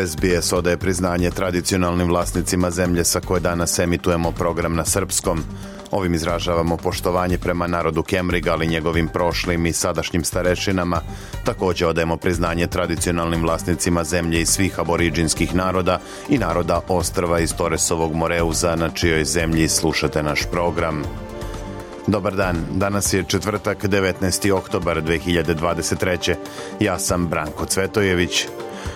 SBS odaje priznanje tradicionalnim vlasnicima zemlje sa koje danas emitujemo program na srpskom. Ovim izražavamo poštovanje prema narodu Kemriga, ali njegovim prošlim i sadašnjim starešinama. Takođe odajemo priznanje tradicionalnim vlasnicima zemlje i svih aboriđinskih naroda i naroda Ostrva iz Toresovog Moreuza na čijoj zemlji slušate naš program. Dobar dan, danas je četvrtak 19. oktobar 2023. Ja sam Branko Cvetojević,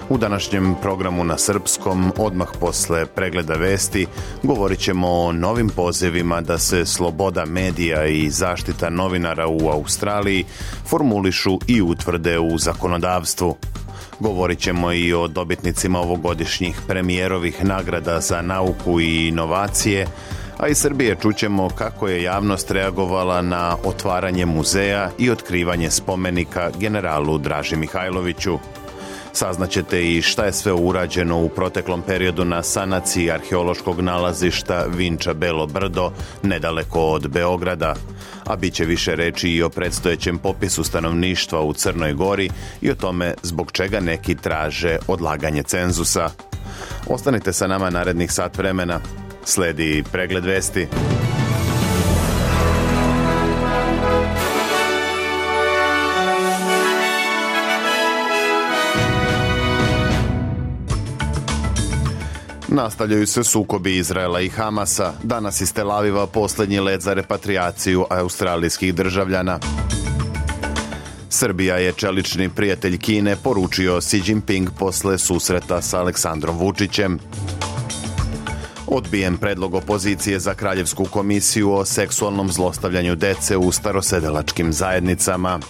U današnjem programu na Srpskom, odmah posle pregleda vesti, govorit ćemo o novim pozivima da se sloboda medija i zaštita novinara u Australiji formulišu i utvrde u zakonodavstvu. Govorit ćemo i o dobitnicima ovogodišnjih premijerovih nagrada za nauku i inovacije, a iz Srbije čućemo kako je javnost reagovala na otvaranje muzeja i otkrivanje spomenika generalu Draži Mihajloviću. Saznaćete i šta je sve urađeno u proteklom periodu na sanaciji arheološkog nalazišta Vinča Belo Brdo, nedaleko od Beograda, a bit će više reći i o predstojećem popisu stanovništva u Crnoj Gori i o tome zbog čega neki traže odlaganje cenzusa. Ostanite sa nama narednih sat vremena. Sledi pregled vesti. Nastavljaju se sukobi Izraela i Hamasa. Danas iz Tel Aviva posljednji let za repatriaciju australijskih državljana. Srbija je čelični prijatelj Kine poručio Xi Jinping posle susreta sa Aleksandrom Vučićem. Odbijen predlog opozicije za Kraljevsku komisiju o seksualnom zlostavljanju dece u starosedelačkim zajednicama.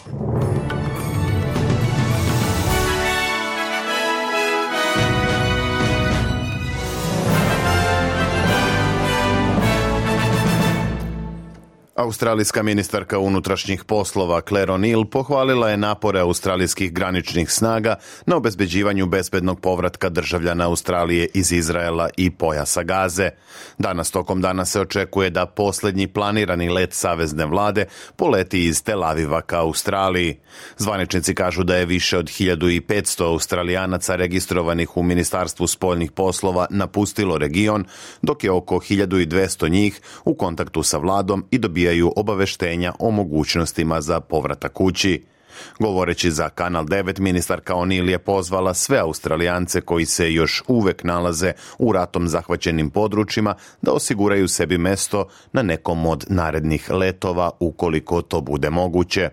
Australijska ministarka unutrašnjih poslova Claire O'Neill pohvalila je napore australijskih graničnih snaga na obezbeđivanju bezbednog povratka državljana Australije iz Izraela i pojasa Gaze. Danas tokom dana se očekuje da poslednji planirani let savezne vlade poleti iz Tel Aviva ka Australiji. Zvaničnici kažu da je više od 1500 australijanaca registrovanih u Ministarstvu spoljnih poslova napustilo region, dok je oko 1200 njih u kontaktu sa vladom i dobijaju dostavljaju obaveštenja o mogućnostima za povratak kući. Govoreći za Kanal 9, ministarka O'Neill je pozvala sve Australijance koji se još uvek nalaze u ratom zahvaćenim područjima da osiguraju sebi mesto na nekom od narednih letova ukoliko to bude moguće.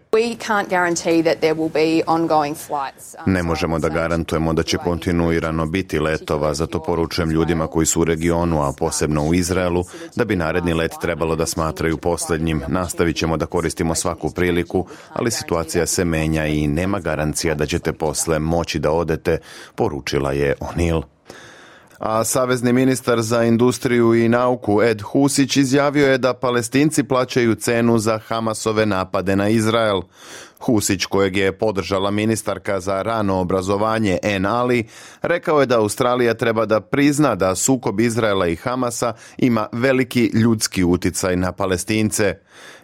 Um, ne možemo da garantujemo da će kontinuirano biti letova, zato poručujem ljudima koji su u regionu, a posebno u Izraelu, da bi naredni let trebalo da smatraju poslednjim. Nastavit ćemo da koristimo svaku priliku, ali situacija se menja i nema garancija da ćete posle moći da odete, poručila je O'Neill. A savezni ministar za industriju i nauku Ed Husić izjavio je da palestinci plaćaju cenu za Hamasove napade na Izrael. Husić, kojeg je podržala ministarka za rano obrazovanje En Ali, rekao je da Australija treba da prizna da sukob Izraela i Hamasa ima veliki ljudski uticaj na Palestince.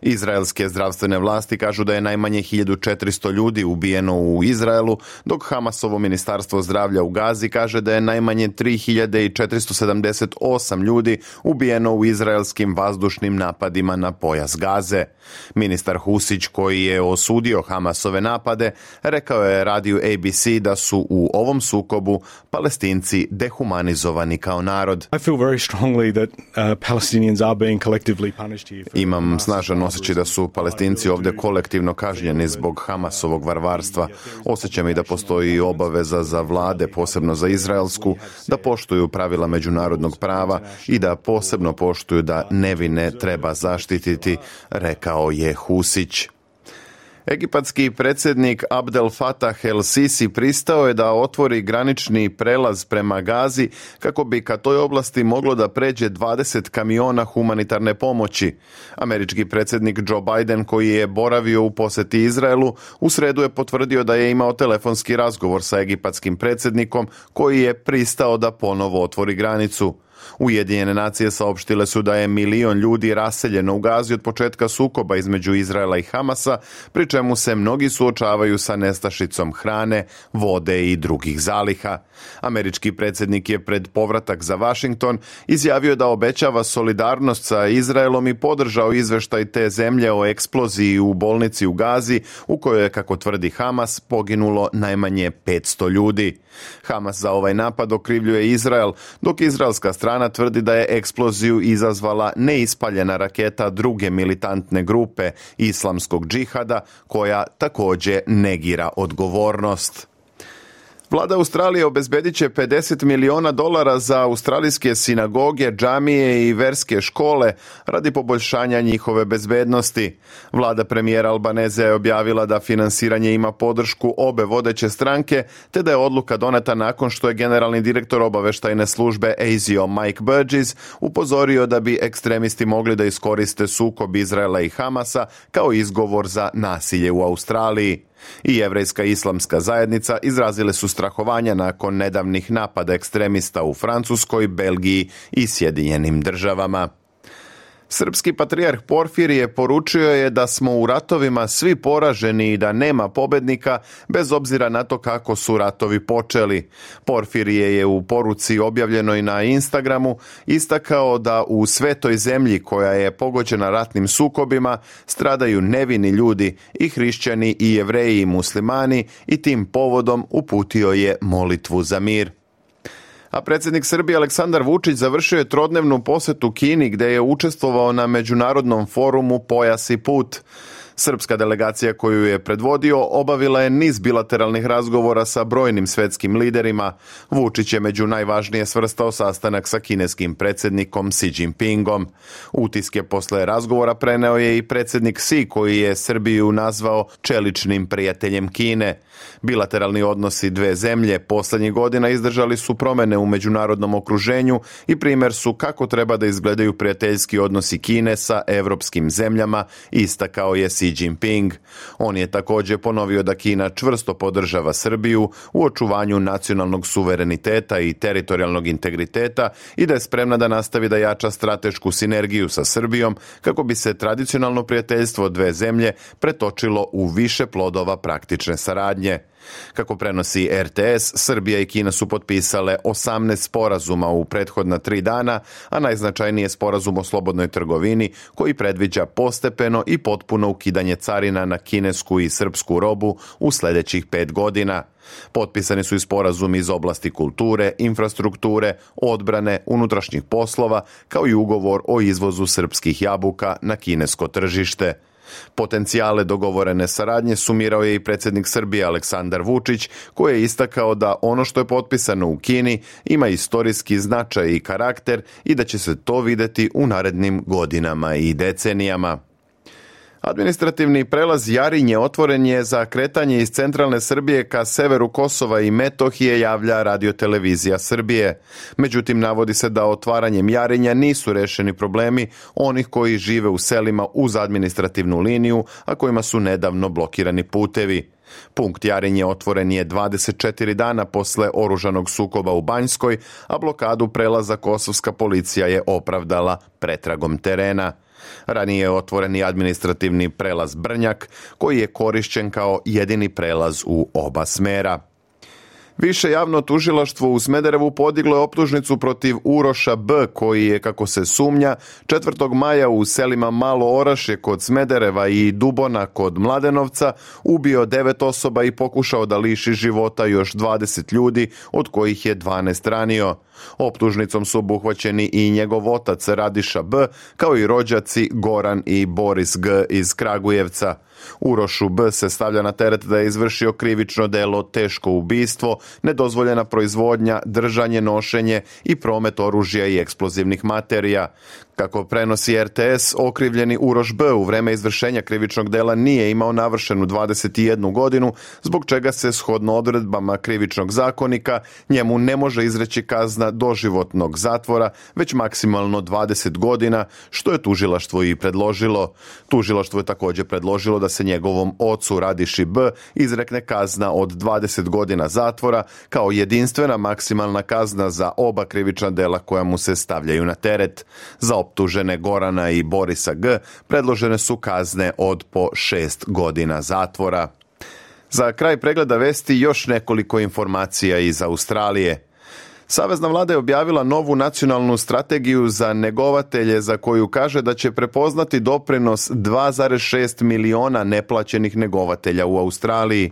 Izraelske zdravstvene vlasti kažu da je najmanje 1400 ljudi ubijeno u Izraelu, dok Hamasovo ministarstvo zdravlja u Gazi kaže da je najmanje 3478 ljudi ubijeno u izraelskim vazdušnim napadima na pojas Gaze. Ministar Husić koji je osudio Hamasove napade, rekao je radiju ABC da su u ovom sukobu Palestinci dehumanizovani kao narod. Uh, Imam snažan osjećaj da su Palestinci ovde kolektivno kažnjeni zbog Hamasovog varvarstva. Osjećam i da postoji obaveza za vlade, posebno za izraelsku, da poštuju pravila međunarodnog prava i da posebno poštuju da nevine treba zaštititi, rekao je Husić. Egipatski predsednik Abdel Fattah el-Sisi pristao je da otvori granični prelaz prema Gazi kako bi ka toj oblasti moglo da pređe 20 kamiona humanitarne pomoći. Američki predsednik Joe Biden koji je boravio u poseti Izraelu u sredu je potvrdio da je imao telefonski razgovor sa egipatskim predsednikom koji je pristao da ponovo otvori granicu. Ujedinjene nacije saopštile su da je milion ljudi raseljeno u Gazi od početka sukoba između Izraela i Hamasa, pri čemu se mnogi suočavaju sa nestašicom hrane, vode i drugih zaliha. Američki predsednik je pred povratak za Vašington izjavio da obećava solidarnost sa Izraelom i podržao izveštaj te zemlje o eksploziji u bolnici u Gazi, u kojoj je, kako tvrdi Hamas, poginulo najmanje 500 ljudi. Hamas za ovaj napad okrivljuje Izrael, dok izraelska strana strana tvrdi da je eksploziju izazvala neispaljena raketa druge militantne grupe islamskog džihada koja takođe negira odgovornost. Vlada Australije obezbedit će 50 miliona dolara za australijske sinagoge, džamije i verske škole radi poboljšanja njihove bezbednosti. Vlada premijera Albaneze je objavila da finansiranje ima podršku obe vodeće stranke, te da je odluka doneta nakon što je generalni direktor obaveštajne službe ASIO Mike Burgess upozorio da bi ekstremisti mogli da iskoriste sukob Izraela i Hamasa kao izgovor za nasilje u Australiji. I jevrejska islamska zajednica izrazile su strahovanja nakon nedavnih napada ekstremista u Francuskoj, Belgiji i Sjedinjenim državama. Srpski patrijarh Porfirije poručio je da smo u ratovima svi poraženi i da nema pobednika bez obzira na to kako su ratovi počeli. Porfirije je u poruci objavljenoj na Instagramu istakao da u svetoj zemlji koja je pogođena ratnim sukobima stradaju nevini ljudi i hrišćani i jevreji i muslimani i tim povodom uputio je molitvu za mir a predsednik Srbije Aleksandar Vučić završio je trodnevnu posetu Kini gde je učestvovao na Međunarodnom forumu Pojas i put. Srpska delegacija koju je predvodio obavila je niz bilateralnih razgovora sa brojnim svetskim liderima. Vučić je među najvažnije svrstao sastanak sa kineskim predsednikom Xi Jinpingom. Utiske posle razgovora preneo je i predsednik Xi koji je Srbiju nazvao čeličnim prijateljem Kine. Bilateralni odnosi dve zemlje poslednjih godina izdržali su promene u međunarodnom okruženju i primer su kako treba da izgledaju prijateljski odnosi Kine sa evropskim zemljama, istakao je Xi Xi Jinping. On je takođe ponovio da Kina čvrsto podržava Srbiju u očuvanju nacionalnog suvereniteta i teritorijalnog integriteta i da je spremna da nastavi da jača stratešku sinergiju sa Srbijom kako bi se tradicionalno prijateljstvo dve zemlje pretočilo u više plodova praktične saradnje. Kako prenosi RTS, Srbija i Kina su potpisale 18 sporazuma u prethodna tri dana, a najznačajniji je sporazum o slobodnoj trgovini koji predviđa postepeno i potpuno ukidanje carina na kinesku i srpsku robu u sledećih pet godina. Potpisani su i sporazumi iz oblasti kulture, infrastrukture, odbrane, unutrašnjih poslova, kao i ugovor o izvozu srpskih jabuka na kinesko tržište. Potencijale dogovorene saradnje sumirao je i predsednik Srbije Aleksandar Vučić, koji je istakao da ono što je potpisano u Kini ima istorijski značaj i karakter i da će se to videti u narednim godinama i decenijama. Administrativni prelaz Jarinje otvoren je za kretanje iz centralne Srbije ka severu Kosova i Metohije javlja radio televizija Srbije. Međutim, navodi se da otvaranjem Jarinja nisu rešeni problemi onih koji žive u selima uz administrativnu liniju, a kojima su nedavno blokirani putevi. Punkt Jarinje otvoren je 24 dana posle oružanog sukoba u Banjskoj, a blokadu prelaza kosovska policija je opravdala pretragom terena. Ranije je otvoren i administrativni prelaz Brnjak koji je korišćen kao jedini prelaz u oba smera. Više javno tužilaštvo u Smederevu podiglo je optužnicu protiv Uroša B, koji je, kako se sumnja, 4. maja u selima Malo Orašje kod Smedereva i Dubona kod Mladenovca ubio devet osoba i pokušao da liši života još 20 ljudi, od kojih je 12 ranio. Optužnicom su obuhvaćeni i njegov otac Radiša B, kao i rođaci Goran i Boris G iz Kragujevca. Urošu B se stavlja na teret da je izvršio krivično delo teško ubistvo, nedozvoljena proizvodnja, držanje, nošenje i promet oružja i eksplozivnih materija. Kako prenosi RTS, okrivljeni Uroš B. u vreme izvršenja krivičnog dela nije imao navršenu 21 godinu, zbog čega se shodno odredbama krivičnog zakonika njemu ne može izreći kazna doživotnog zatvora, već maksimalno 20 godina, što je tužilaštvo i predložilo. Tužilaštvo je takođe predložilo da se njegovom ocu Radiši B. izrekne kazna od 20 godina zatvora kao jedinstvena maksimalna kazna za oba krivična dela koja mu se stavljaju na teret. Za optužene Gorana i Borisa G. predložene su kazne od po šest godina zatvora. Za kraj pregleda vesti još nekoliko informacija iz Australije. Savezna vlada je objavila novu nacionalnu strategiju za negovatelje za koju kaže da će prepoznati doprinos 2,6 miliona neplaćenih negovatelja u Australiji.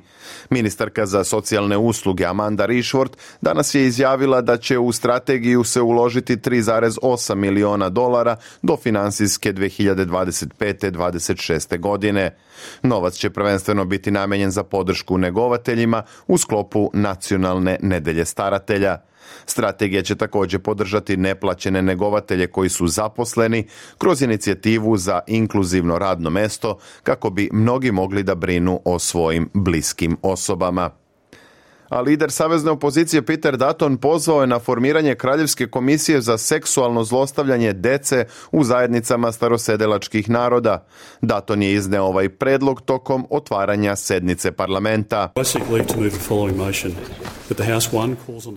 Ministarka za socijalne usluge Amanda Rishworth danas je izjavila da će u strategiju se uložiti 3,8 miliona dolara do finansijske 2025 2026 godine. Novac će prvenstveno biti namenjen za podršku negovateljima u sklopu nacionalne nedelje staratelja. Strategija će takođe podržati neplaćene negovatelje koji su zaposleni kroz inicijativu za inkluzivno radno mesto kako bi mnogi mogli da brinu o svojim bliskim osobama a lider savezne opozicije Peter Dutton pozvao je na formiranje Kraljevske komisije za seksualno zlostavljanje dece u zajednicama starosedelačkih naroda. Dutton je izneo ovaj predlog tokom otvaranja sednice parlamenta.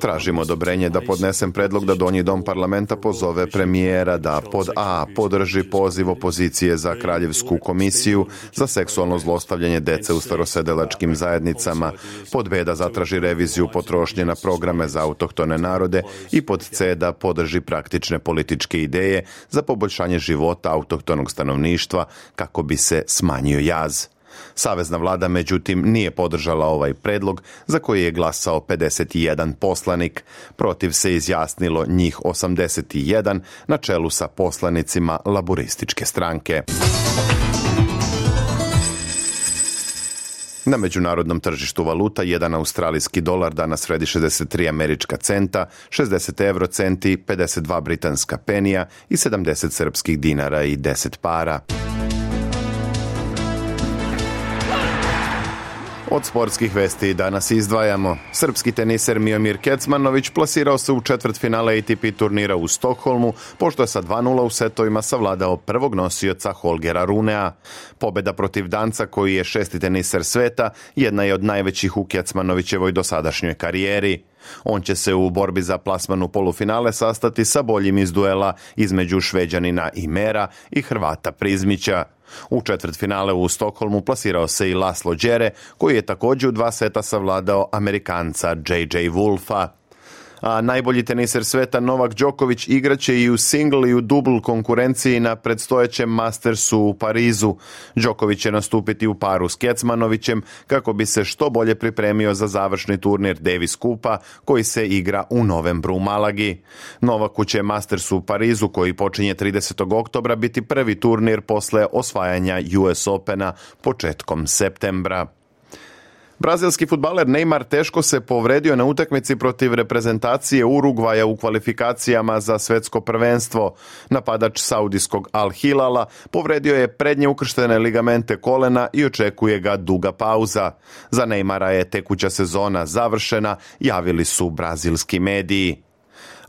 Tražimo odobrenje da podnesem predlog da donji dom parlamenta pozove premijera da pod A podrži poziv opozicije za Kraljevsku komisiju za seksualno zlostavljanje dece u starosedelačkim zajednicama, pod B da zatraži reviziju potrošnje na programe za autohtone narode i pod C da podrži praktične političke ideje za poboljšanje života autohtonog stanovništva kako bi se smanjio jaz. Savezna vlada međutim nije podržala ovaj predlog za koji je glasao 51 poslanik. Protiv se izjasnilo njih 81 na čelu sa poslanicima laborističke stranke. Na međunarodnom tržištu valuta jedan australijski dolar danas vredi 63 američka centa, 60 euro centi, 52 britanska penija i 70 srpskih dinara i 10 para. Od sportskih vesti danas izdvajamo. Srpski teniser Miomir Kecmanović plasirao se u četvrt finale ATP turnira u Stokholmu, pošto je sa 2-0 u setovima savladao prvog nosioca Holgera Runea. Pobeda protiv Danca, koji je šesti teniser sveta, jedna je od najvećih u Kecmanovićevoj dosadašnjoj karijeri. On će se u borbi za plasmanu polufinale sastati sa boljim iz duela između Šveđanina Imera i Hrvata Prizmića. U četvrt finale u Stokholmu plasirao se i Laslo Đere, koji je takođe u dva seta savladao Amerikanca J.J. Wolfa a najbolji teniser sveta Novak Đoković igraće i u single i u dubl konkurenciji na predstojećem Mastersu u Parizu. Đoković će nastupiti u paru s Kecmanovićem kako bi se što bolje pripremio za završni turnir Davis Kupa koji se igra u novembru u Malagi. Novaku će Masters u Parizu koji počinje 30. oktobra biti prvi turnir posle osvajanja US Opena početkom septembra. Brazilski futbaler Neymar teško se povredio na utakmici protiv reprezentacije Urugvaja u kvalifikacijama za svetsko prvenstvo. Napadač saudijskog Al Hilala povredio je prednje ukrštene ligamente kolena i očekuje ga duga pauza. Za Neymara je tekuća sezona završena, javili su brazilski mediji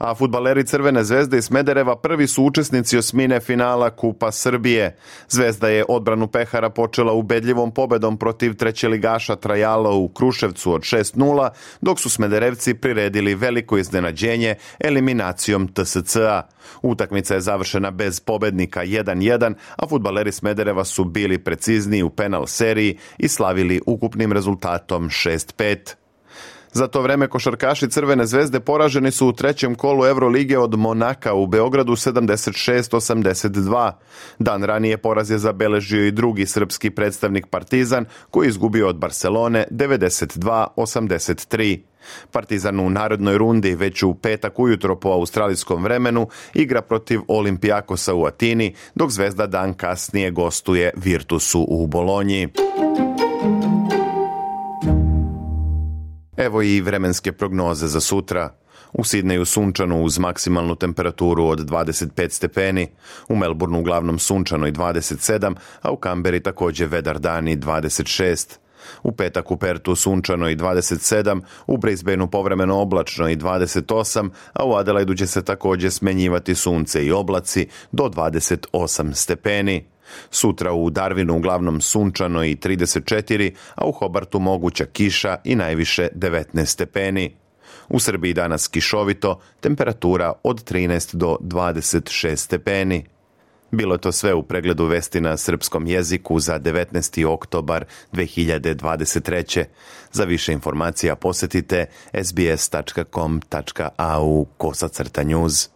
a futbaleri Crvene zvezde i Smedereva prvi su učesnici osmine finala Kupa Srbije. Zvezda je odbranu pehara počela ubedljivom pobedom protiv trećeligaša Trajala u Kruševcu od 6-0, dok su Smederevci priredili veliko iznenađenje eliminacijom TSC-a. Utakmica je završena bez pobednika 1-1, a futbaleri Smedereva su bili precizniji u penal seriji i slavili ukupnim rezultatom 6-5. Za to vreme košarkaši Crvene zvezde poraženi su u trećem kolu Evrolige od Monaka u Beogradu 76-82. Dan ranije poraz je zabeležio i drugi srpski predstavnik Partizan koji izgubio od Barcelone 92-83. Partizan u narodnoj rundi već u petak ujutro po australijskom vremenu igra protiv Olimpijakosa u Atini, dok Zvezda dan kasnije gostuje Virtusu u Bolonji. Evo i vremenske prognoze za sutra. U Sidneju sunčano uz maksimalnu temperaturu od 25 stepeni, u Melbourneu uglavnom sunčano i 27, a u Kamberi takođe vedar dan i 26. U petak u Pertu sunčano i 27, u Brisbaneu povremeno oblačno i 28, a u Adelaidu će se takođe smenjivati sunce i oblaci do 28 stepeni. Sutra u Darwinu uglavnom sunčano i 34, a u Hobartu moguća kiša i najviše 19 stepeni. U Srbiji danas kišovito, temperatura od 13 do 26 stepeni. Bilo je to sve u pregledu vesti na srpskom jeziku za 19. oktobar 2023. Za više informacija posetite sbs.com.au kosacrta news.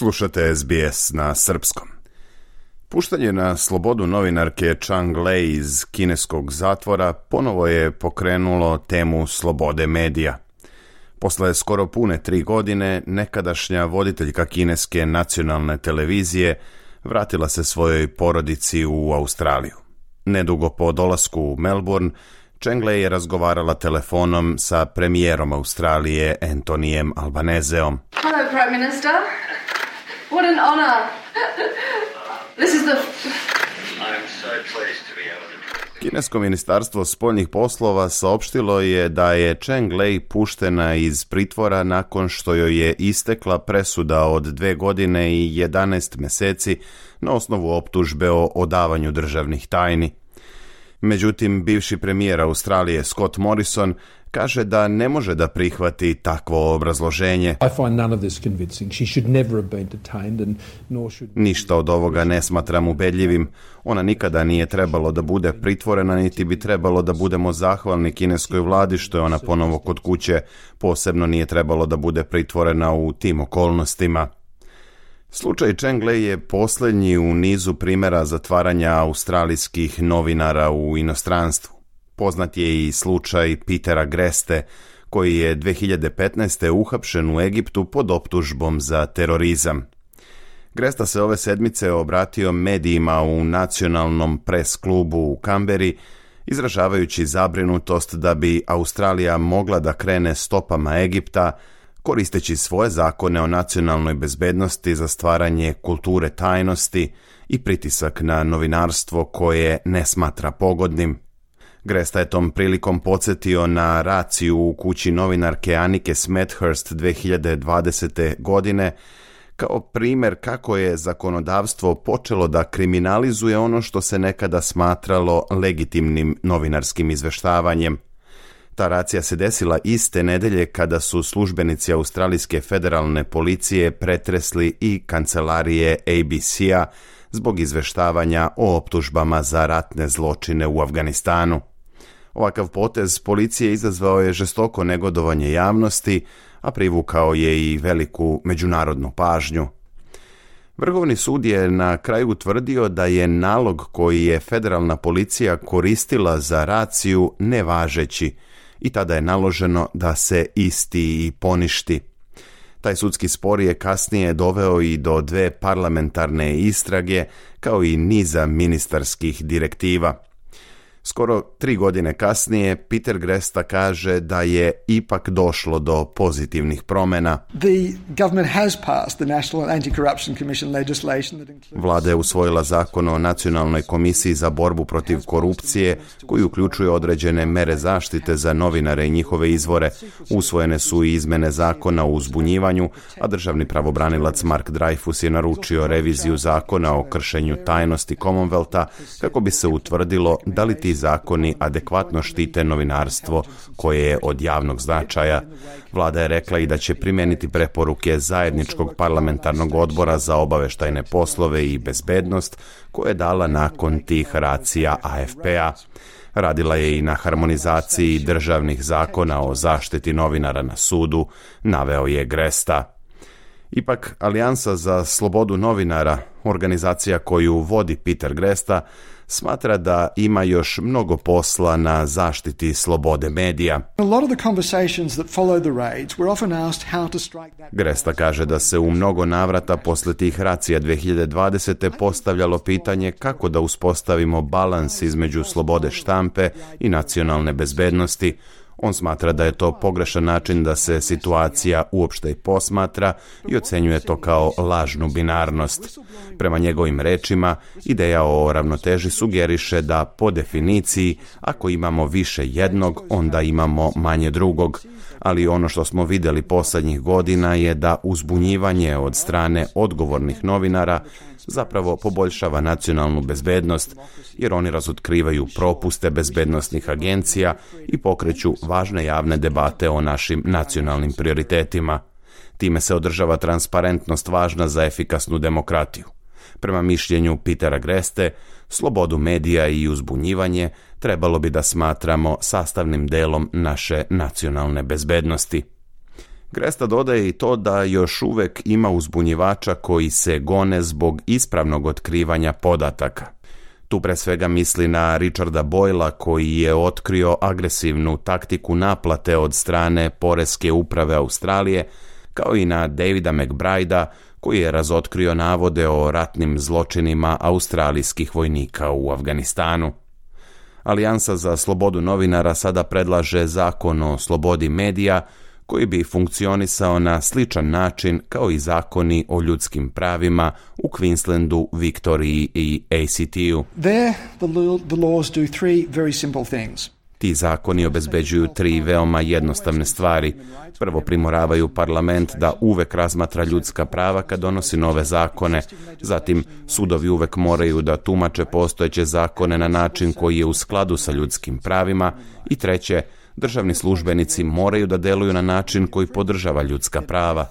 Slušate SBS na srpskom. Puštanje na slobodu novinarke Chang Lei iz kineskog zatvora ponovo je pokrenulo temu slobode medija. Posle skoro pune tri godine, nekadašnja voditeljka kineske nacionalne televizije vratila se svojoj porodici u Australiju. Nedugo po dolasku u Melbourne, Chang Lei je razgovarala telefonom sa premijerom Australije Antonijem Albanezeom. Hello, Prime Minister. What an honor. This is the... I'm so pleased to be able to... Kinesko ministarstvo spoljnih poslova saopštilo je da je Cheng Lei puštena iz pritvora nakon što joj je istekla presuda od dve godine i 11 meseci na osnovu optužbe o odavanju državnih tajni. Međutim, bivši premijer Australije Scott Morrison kaže da ne može da prihvati takvo obrazloženje. Ništa od ovoga ne smatram ubedljivim. Ona nikada nije trebalo da bude pritvorena, niti bi trebalo da budemo zahvalni kineskoj vladi što je ona ponovo kod kuće. Posebno nije trebalo da bude pritvorena u tim okolnostima. Slučaj Cheng Lei je poslednji u nizu primera zatvaranja australijskih novinara u inostranstvu. Poznat je i slučaj Pitera Greste, koji je 2015. uhapšen u Egiptu pod optužbom za terorizam. Gresta se ove sedmice obratio medijima u nacionalnom pres klubu u Kamberi, izražavajući zabrinutost da bi Australija mogla da krene stopama Egipta, koristeći svoje zakone o nacionalnoj bezbednosti za stvaranje kulture tajnosti i pritisak na novinarstvo koje ne smatra pogodnim. Gresta je tom prilikom podsjetio na raciju u kući novinarke Anike Smethurst 2020. godine kao primer kako je zakonodavstvo počelo da kriminalizuje ono što se nekada smatralo legitimnim novinarskim izveštavanjem – Ta racija se desila iste nedelje kada su službenici Australijske federalne policije pretresli i kancelarije ABC-a zbog izveštavanja o optužbama za ratne zločine u Afganistanu. Ovakav potez policije izazvao je žestoko negodovanje javnosti, a privukao je i veliku međunarodnu pažnju. Vrhovni sud je na kraju utvrdio da je nalog koji je federalna policija koristila za raciju nevažeći, i tada je naloženo da se isti poništi. Taj sudski spor je kasnije doveo i do dve parlamentarne istrage kao i niza ministarskih direktiva. Skoro tri godine kasnije Peter Gresta kaže da je ipak došlo do pozitivnih promjena. Vlada je usvojila zakon o Nacionalnoj komisiji za borbu protiv korupcije koji uključuje određene mere zaštite za novinare i njihove izvore. Usvojene su i izmene zakona o uzbunjivanju, a državni pravobranilac Mark Dreyfus je naručio reviziju zakona o kršenju tajnosti Commonwealtha kako bi se utvrdilo da li ti ti zakoni adekvatno štite novinarstvo koje je od javnog značaja. Vlada je rekla i da će primeniti preporuke zajedničkog parlamentarnog odbora za obaveštajne poslove i bezbednost koje je dala nakon tih racija AFP-a. Radila je i na harmonizaciji državnih zakona o zaštiti novinara na sudu, naveo je Gresta. Ipak, Alijansa za slobodu novinara, organizacija koju vodi Peter Gresta, smatra da ima još mnogo posla na zaštiti slobode medija. Gresta kaže da se u mnogo navrata posle tih racija 2020. postavljalo pitanje kako da uspostavimo balans između slobode štampe i nacionalne bezbednosti, On smatra da je to pogrešan način da se situacija uopšte i posmatra i ocenjuje to kao lažnu binarnost. Prema njegovim rečima, ideja o ravnoteži sugeriše da po definiciji, ako imamo više jednog, onda imamo manje drugog. Ali ono što smo videli poslednjih godina je da uzbunjivanje od strane odgovornih novinara zapravo poboljšava nacionalnu bezbednost jer oni razotkrivaju propuste bezbednostnih agencija i pokreću važne javne debate o našim nacionalnim prioritetima. Time se održava transparentnost važna za efikasnu demokratiju. Prema mišljenju Pitera Greste, slobodu medija i uzbunjivanje trebalo bi da smatramo sastavnim delom naše nacionalne bezbednosti. Gresta dodaje i to da još uvek ima uzbunjivača koji se gone zbog ispravnog otkrivanja podataka. Tu pre svega misli na Richarda Boyla koji je otkrio agresivnu taktiku naplate od strane Poreske uprave Australije, kao i na Davida McBrida koji je razotkrio navode o ratnim zločinima australijskih vojnika u Afganistanu. Alijansa za slobodu novinara sada predlaže zakon o slobodi medija, koji bi funkcionisao na sličan način kao i zakoni o ljudskim pravima u Queenslandu, Viktoriji i ACT-u. There the, the laws do three very simple things. Ti zakoni obezbeđuju tri veoma jednostavne stvari. Prvo primoravaju parlament da uvek razmatra ljudska prava kad donosi nove zakone. Zatim, sudovi uvek moraju da tumače postojeće zakone na način koji je u skladu sa ljudskim pravima. I treće, Državni službenici moraju da deluju na način koji podržava ljudska prava.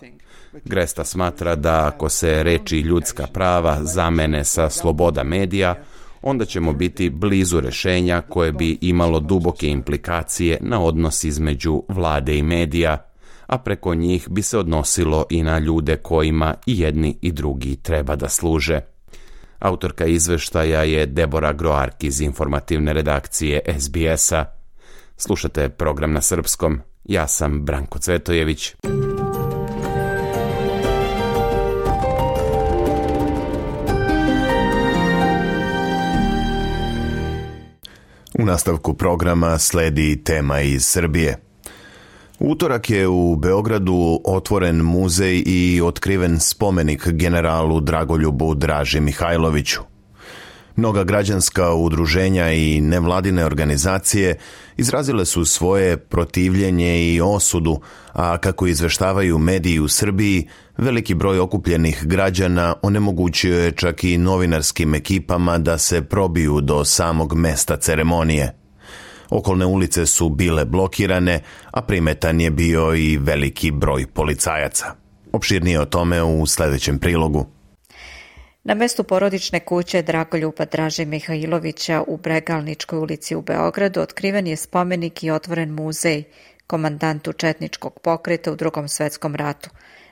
Gresta smatra da ako se reči ljudska prava zamene sa sloboda medija, onda ćemo biti blizu rešenja koje bi imalo duboke implikacije na odnos između vlade i medija, a preko njih bi se odnosilo i na ljude kojima i jedni i drugi treba da služe. Autorka izveštaja je Debora Groark iz informativne redakcije SBS-a. Slušate program na srpskom. Ja sam Branko Cvetojević. U nastavku programa sledi tema iz Srbije. Utorak je u Beogradu otvoren muzej i otkriven spomenik generalu Dragoljubu Draži Mihajloviću. Mnoga građanska udruženja i nevladine organizacije izrazile su svoje protivljenje i osudu, a kako izveštavaju mediji u Srbiji, veliki broj okupljenih građana onemogućio je čak i novinarskim ekipama da se probiju do samog mesta ceremonije. Okolne ulice su bile blokirane, a primetan je bio i veliki broj policajaca. Opširnije o tome u sledećem prilogu. Na mestu porodične kuće Dragoljuba Draže Mihajlovića u Bregalničkoj ulici u Beogradu otkriven je spomenik i otvoren muzej komandantu Četničkog pokreta u drugom svetskom ratu.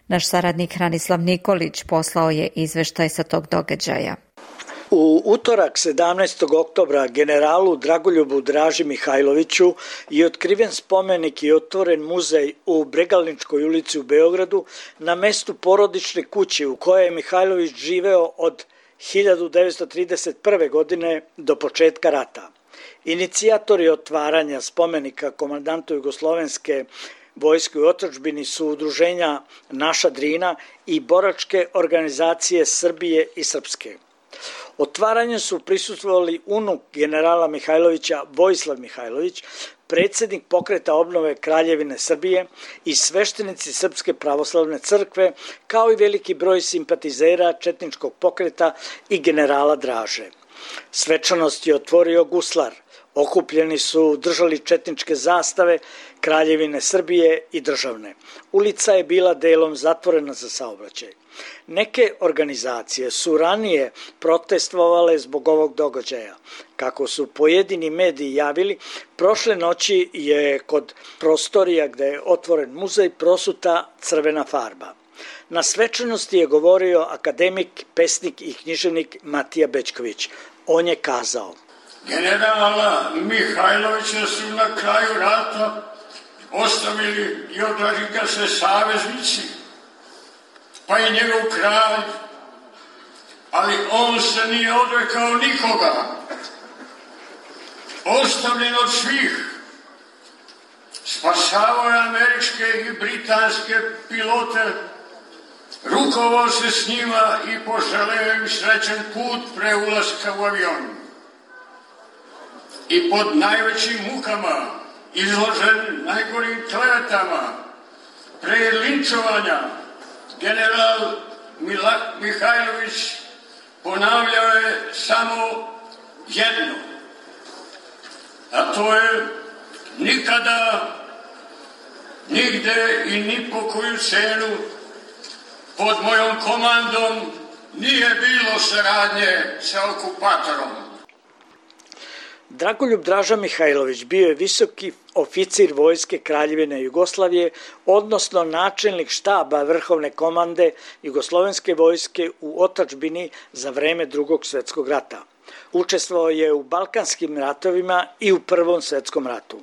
Naš saradnik Hranislav Nikolić poslao je izveštaj sa tog događaja. U utorak 17. oktobra generalu Dragoljubu Draži Mihajloviću je otkriven spomenik i otvoren muzej u Bregalničkoj ulici u Beogradu na mestu porodične kuće u kojoj je Mihajlović živeo od 1931. godine do početka rata. Inicijatori otvaranja spomenika komandantu Jugoslovenske vojske u otočbini su udruženja Naša Drina i boračke organizacije Srbije i Srpske. Otvaranju su prisustvovali unuk generala Mihajlovića Vojislav Mihajlović, predsednik pokreta obnove Kraljevine Srbije i sveštenici Srpske pravoslavne crkve, kao i veliki broj simpatizera Četničkog pokreta i generala Draže. Svečanost je otvorio Guslar. Okupljeni su držali četničke zastave Kraljevine Srbije i državne. Ulica je bila delom zatvorena za saobraćaj. Neke organizacije su ranije protestovale zbog ovog događaja. Kako su pojedini mediji javili, prošle noći je kod prostorija gde je otvoren muzej prosuta crvena farba. Na svečanosti je govorio akademik, pesnik i književnik Matija Bečković. On je kazao Generala Mihajlovića su na kraju rata ostavili i odari ga se saveznici pa i njegov kralj, ali on se nije odrekao nikoga. Ostavljen od svih, spasavao je američke i britanske pilote, rukovao se s njima i poželeo im srećen put pre ulaska u avion. I pod najvećim mukama, izložen najgorim klevetama, pre linčovanja, general Milak Mihajlović ponavljao je samo jedno, a to je nikada, nigde i ni po koju cenu pod mojom komandom nije bilo saradnje sa okupatorom. Dragoljub Draža Mihajlović bio je visoki oficir Vojske Kraljevine Jugoslavije, odnosno načelnik štaba vrhovne komande Jugoslovenske vojske u otačbini za vreme drugog svetskog rata. Učestvovao je u Balkanskim ratovima i u Prvom svetskom ratu.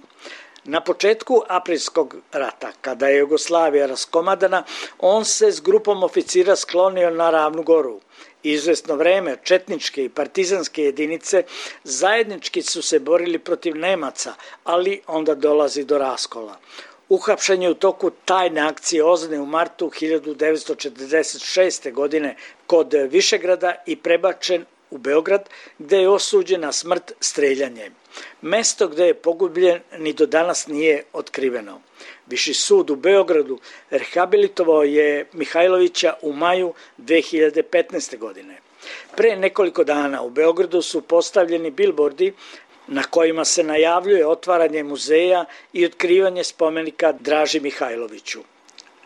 Na početku aprilskog rata, kada je Jugoslavija raskomadana, on se s grupom oficira sklonio na Ravnu goru izvesno vreme četničke i partizanske jedinice zajednički su se borili protiv Nemaca, ali onda dolazi do raskola. Uhapšen je u toku tajne akcije Ozne u martu 1946. godine kod Višegrada i prebačen u Beograd, gde je osuđen na smrt streljanjem. Mesto gde je pogubljen ni do danas nije otkriveno. Viši sud u Beogradu rehabilitovao je Mihajlovića u maju 2015. godine. Pre nekoliko dana u Beogradu su postavljeni bilbordi na kojima se najavljuje otvaranje muzeja i otkrivanje spomenika Draži Mihajloviću.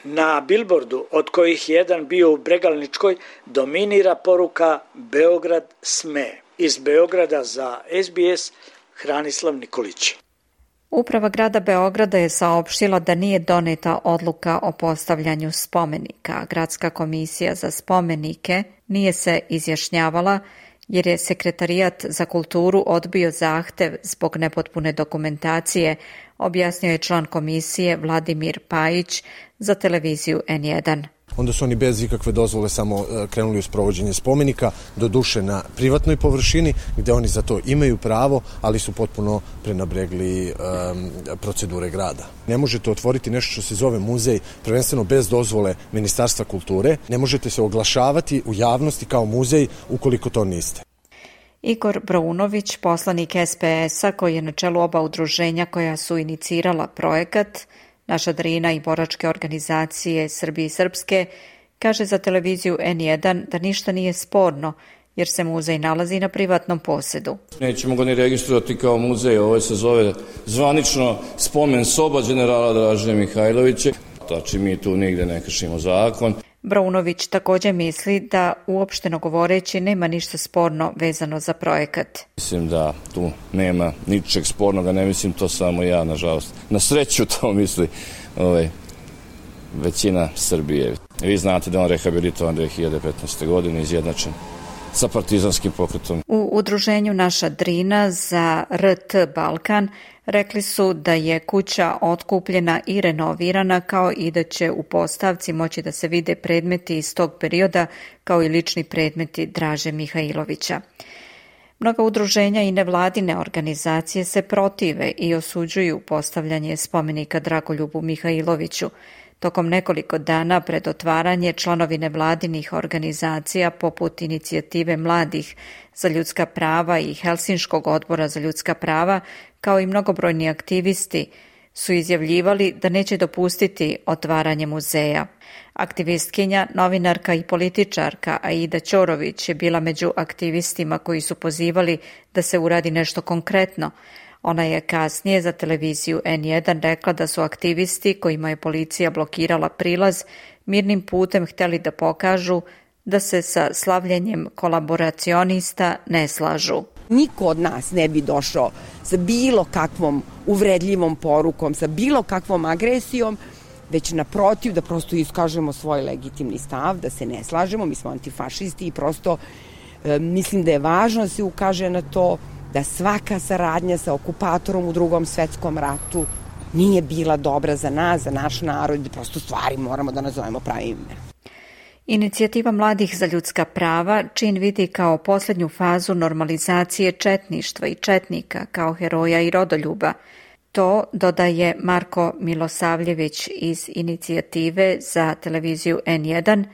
Na bilbordu, od kojih jedan bio u Bregalničkoj, dominira poruka Beograd sme. Iz Beograda za SBS Hranislav Nikolić. Uprava grada Beograda je saopštila da nije doneta odluka o postavljanju spomenika. Gradska komisija za spomenike nije se izjašnjavala jer je Sekretarijat za kulturu odbio zahtev zbog nepotpune dokumentacije, objasnio je član komisije Vladimir Pajić za televiziju N1. Onda su oni bez ikakve dozvole samo e, krenuli u sprovođenje spomenika, do duše na privatnoj površini, gde oni za to imaju pravo, ali su potpuno prenabregli um, procedure grada. Ne možete otvoriti nešto što se zove muzej, prvenstveno bez dozvole Ministarstva kulture, ne možete se oglašavati u javnosti kao muzej ukoliko to niste. Igor Braunović, poslanik SPS-a koji je na čelu oba udruženja koja su inicirala projekat, Naša Drina i boračke organizacije Srbije i Srpske kaže za televiziju N1 da ništa nije sporno, jer se muzej nalazi na privatnom posedu. Nećemo ga ni registrovati kao muzej, ovo ovaj se zove zvanično spomen soba generala Dražnja Mihajlovića. Tači mi tu nigde ne kršimo zakon. Braunović takođe misli da uopšteno govoreći nema ništa sporno vezano za projekat. Mislim da tu nema ničeg spornoga, ne mislim to samo ja, nažalost. Na sreću to misli ovaj, većina Srbije. Vi znate da on rehabilitovan 2015. godine, izjednačen sa partizanskim pokretom. U udruženju Naša Drina za RT Balkan rekli su da je kuća otkupljena i renovirana kao i da će u postavci moći da se vide predmeti iz tog perioda kao i lični predmeti Draže Mihajlovića. Mnoga udruženja i nevladine organizacije se protive i osuđuju postavljanje spomenika Dragoljubu Mihajloviću, Tokom nekoliko dana pred otvaranje članovi nevladinih organizacija poput inicijative mladih za ljudska prava i Helsinškog odbora za ljudska prava, kao i mnogobrojni aktivisti, su izjavljivali da neće dopustiti otvaranje muzeja. Aktivistkinja, novinarka i političarka Aida Ćorović je bila među aktivistima koji su pozivali da se uradi nešto konkretno, Ona je kasnije za televiziju N1 rekla da su aktivisti kojima je policija blokirala prilaz mirnim putem hteli da pokažu da se sa slavljenjem kolaboracionista ne slažu. Niko od nas ne bi došao sa bilo kakvom uvredljivom porukom, sa bilo kakvom agresijom, već naprotiv da prosto iskažemo svoj legitimni stav, da se ne slažemo, mi smo antifašisti i prosto e, mislim da je važno da se ukaže na to da svaka saradnja sa okupatorom u drugom svetskom ratu nije bila dobra za nas, za naš narod, da prosto stvari moramo da nazovemo pravim imenom. Inicijativa mladih za ljudska prava čin vidi kao poslednju fazu normalizacije četništva i četnika kao heroja i rodoljuba. To dodaje Marko Milosavljević iz inicijative za televiziju N1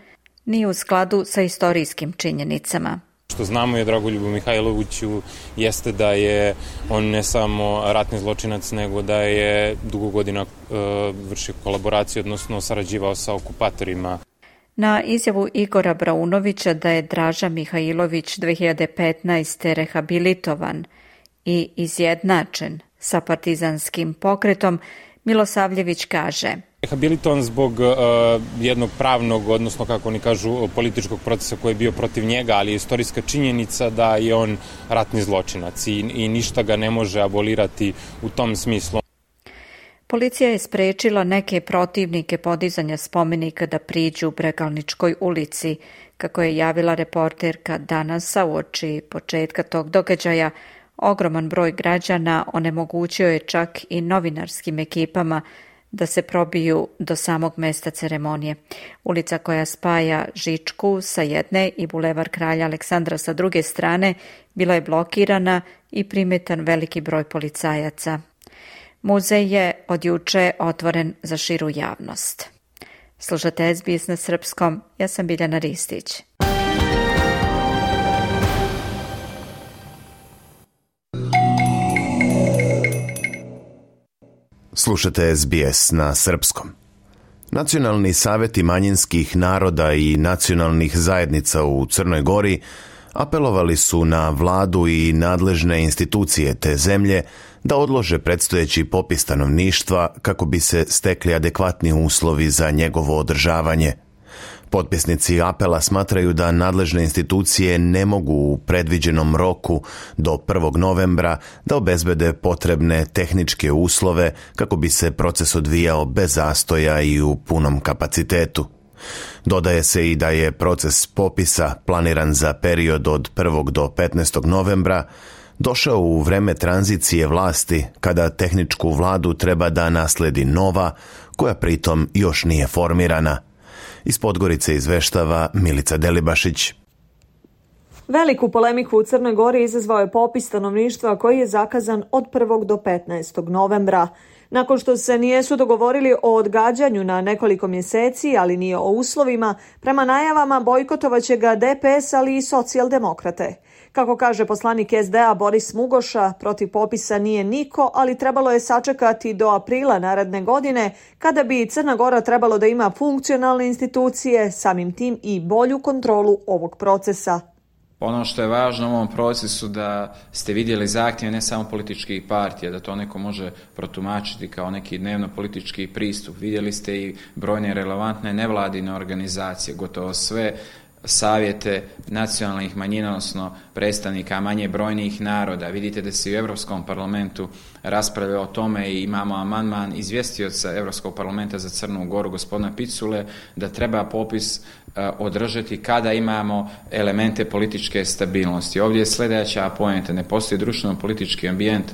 nije u skladu sa istorijskim činjenicama što znamo je Dragoljubu Mihajloviću jeste da je on ne samo ratni zločinac, nego da je dugo godina e, vršio kolaboraciju, odnosno sarađivao sa okupatorima. Na izjavu Igora Braunovića da je Draža Mihajlović 2015. rehabilitovan i izjednačen sa partizanskim pokretom, Milosavljević kaže. Rehabilitovan zbog uh, jednog pravnog, odnosno kako oni kažu, političkog procesa koji je bio protiv njega, ali je istorijska činjenica da je on ratni zločinac i, i ništa ga ne može abolirati u tom smislu. Policija je sprečila neke protivnike podizanja spomenika da priđu u Bregalničkoj ulici. Kako je javila reporterka danasa u oči početka tog događaja, Ogroman broj građana onemogućio je čak i novinarskim ekipama da se probiju do samog mesta ceremonije. Ulica koja spaja Žičku sa jedne i bulevar kralja Aleksandra sa druge strane bila je blokirana i primetan veliki broj policajaca. Muzej je od juče otvoren za širu javnost. Slušate SBS na srpskom, ja sam Biljana Ristić. Slušate SBS na srpskom. Nacionalni saveti manjinskih naroda i nacionalnih zajednica u Crnoj Gori apelovali su na vladu i nadležne institucije te zemlje da odlože predstojeći popis stanovništva kako bi se stekli adekvatni uslovi za njegovo održavanje – Potpisnici apela smatraju da nadležne institucije ne mogu u predviđenom roku do 1. novembra da obezbede potrebne tehničke uslove kako bi se proces odvijao bez zastoja i u punom kapacitetu. Dodaje se i da je proces popisa planiran za period od 1. do 15. novembra došao u vreme tranzicije vlasti kada tehničku vladu treba da nasledi nova koja pritom još nije formirana – Iz Podgorice izveštava Milica Delibašić. Veliku polemiku u Crnoj Gori izazvao je popis stanovništva koji je zakazan od 1. do 15. novembra. Nakon što se nijesu dogovorili o odgađanju na nekoliko mjeseci, ali nije o uslovima, prema najavama bojkotovaće ga DPS ali i socijaldemokrate. Kako kaže poslanik SDA Boris Mugoša, protiv popisa nije niko, ali trebalo je sačekati do aprila naredne godine, kada bi Crna Gora trebalo da ima funkcionalne institucije, samim tim i bolju kontrolu ovog procesa. Ono što je važno u ovom procesu da ste vidjeli zahtjeve ne samo političkih partija, da to neko može protumačiti kao neki dnevno politički pristup. Vidjeli ste i brojne relevantne nevladine organizacije, gotovo sve savjete nacionalnih manjina, odnosno predstavnika manje brojnih naroda. Vidite da se u Evropskom parlamentu rasprave o tome i imamo amandman izvjestioca Evropskog parlamenta za Crnu Goru, gospodina Picule, da treba popis e, održati kada imamo elemente političke stabilnosti. Ovdje je sljedeća poenta, ne postoji društveno politički ambijent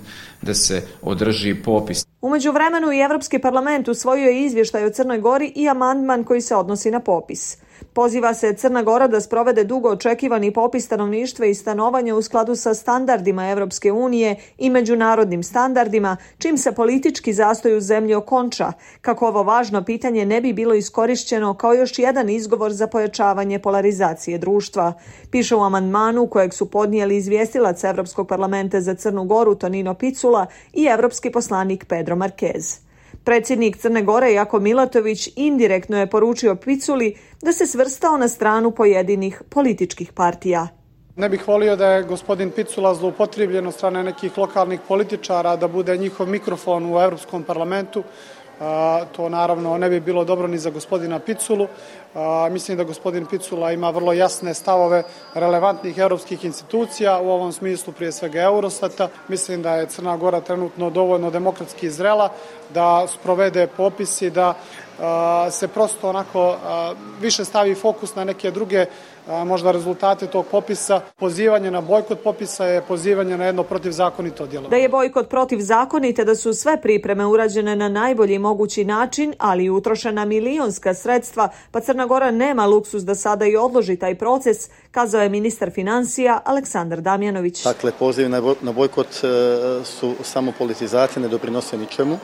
da se održi popis. Umeđu vremenu i Evropski parlament usvojio je izvještaj o Crnoj Gori i amandman koji se odnosi na popis. Poziva se Crna Gora da sprovede dugo očekivani popis stanovništva i stanovanja u skladu sa standardima Evropske unije i međunarodnim standardima, čim se politički zastoj u zemlji okonča, kako ovo važno pitanje ne bi bilo iskorišćeno kao još jedan izgovor za pojačavanje polarizacije društva. Piše u amandmanu kojeg su podnijeli izvjestilac Evropskog parlamenta za Crnu Goru Tonino Picula Kurtula i evropski poslanik Pedro Marquez. Predsjednik Crne Gore Jako Milatović indirektno je poručio Piculi da se svrstao na stranu pojedinih političkih partija. Ne bih volio da je gospodin Picula zloupotribljen od strane nekih lokalnih političara da bude njihov mikrofon u Evropskom parlamentu To naravno ne bi bilo dobro ni za gospodina Piculu. Mislim da gospodin Picula ima vrlo jasne stavove relevantnih evropskih institucija, u ovom smislu prije svega Eurostata. Mislim da je Crna Gora trenutno dovoljno demokratski izrela da sprovede popisi, da se prosto onako više stavi fokus na neke druge možda rezultate tog popisa. Pozivanje na bojkot popisa je pozivanje na jedno protivzakonito djelo. Da je bojkot protivzakonite, da su sve pripreme urađene na najbolji mogući način, ali i utrošena milionska sredstva, pa Crna Gora nema luksus da sada i odloži taj proces, kazao je ministar financija Aleksandar Damjanović. Dakle, pozivi na bojkot e, su samo politizacije, ne doprinose ničemu